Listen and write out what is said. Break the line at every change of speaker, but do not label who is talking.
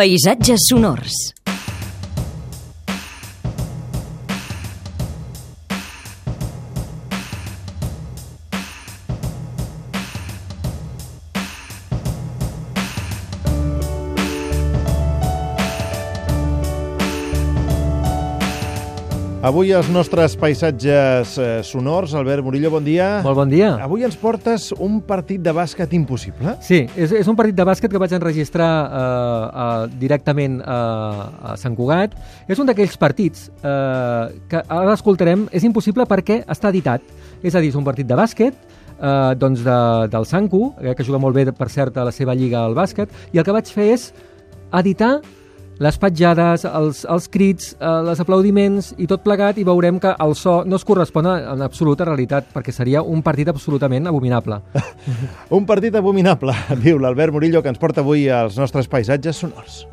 Paisatges sonors.
Avui els nostres paisatges eh, sonors. Albert Murillo, bon dia.
Molt bon dia.
Avui ens portes un partit de bàsquet impossible.
Sí, és, és un partit de bàsquet que vaig enregistrar eh, eh, directament eh, a Sant Cugat. És un d'aquells partits eh, que ara l'escoltarem. És impossible perquè està editat. És a dir, és un partit de bàsquet eh, doncs de, del Sanku, eh, que juga molt bé, per cert, a la seva lliga al bàsquet, i el que vaig fer és editar les petjades, els, els crits, eh, els aplaudiments i tot plegat i veurem que el so no es correspon a, en absoluta realitat perquè seria un partit absolutament abominable.
un partit abominable, diu l'Albert Murillo, que ens porta avui als nostres paisatges sonors.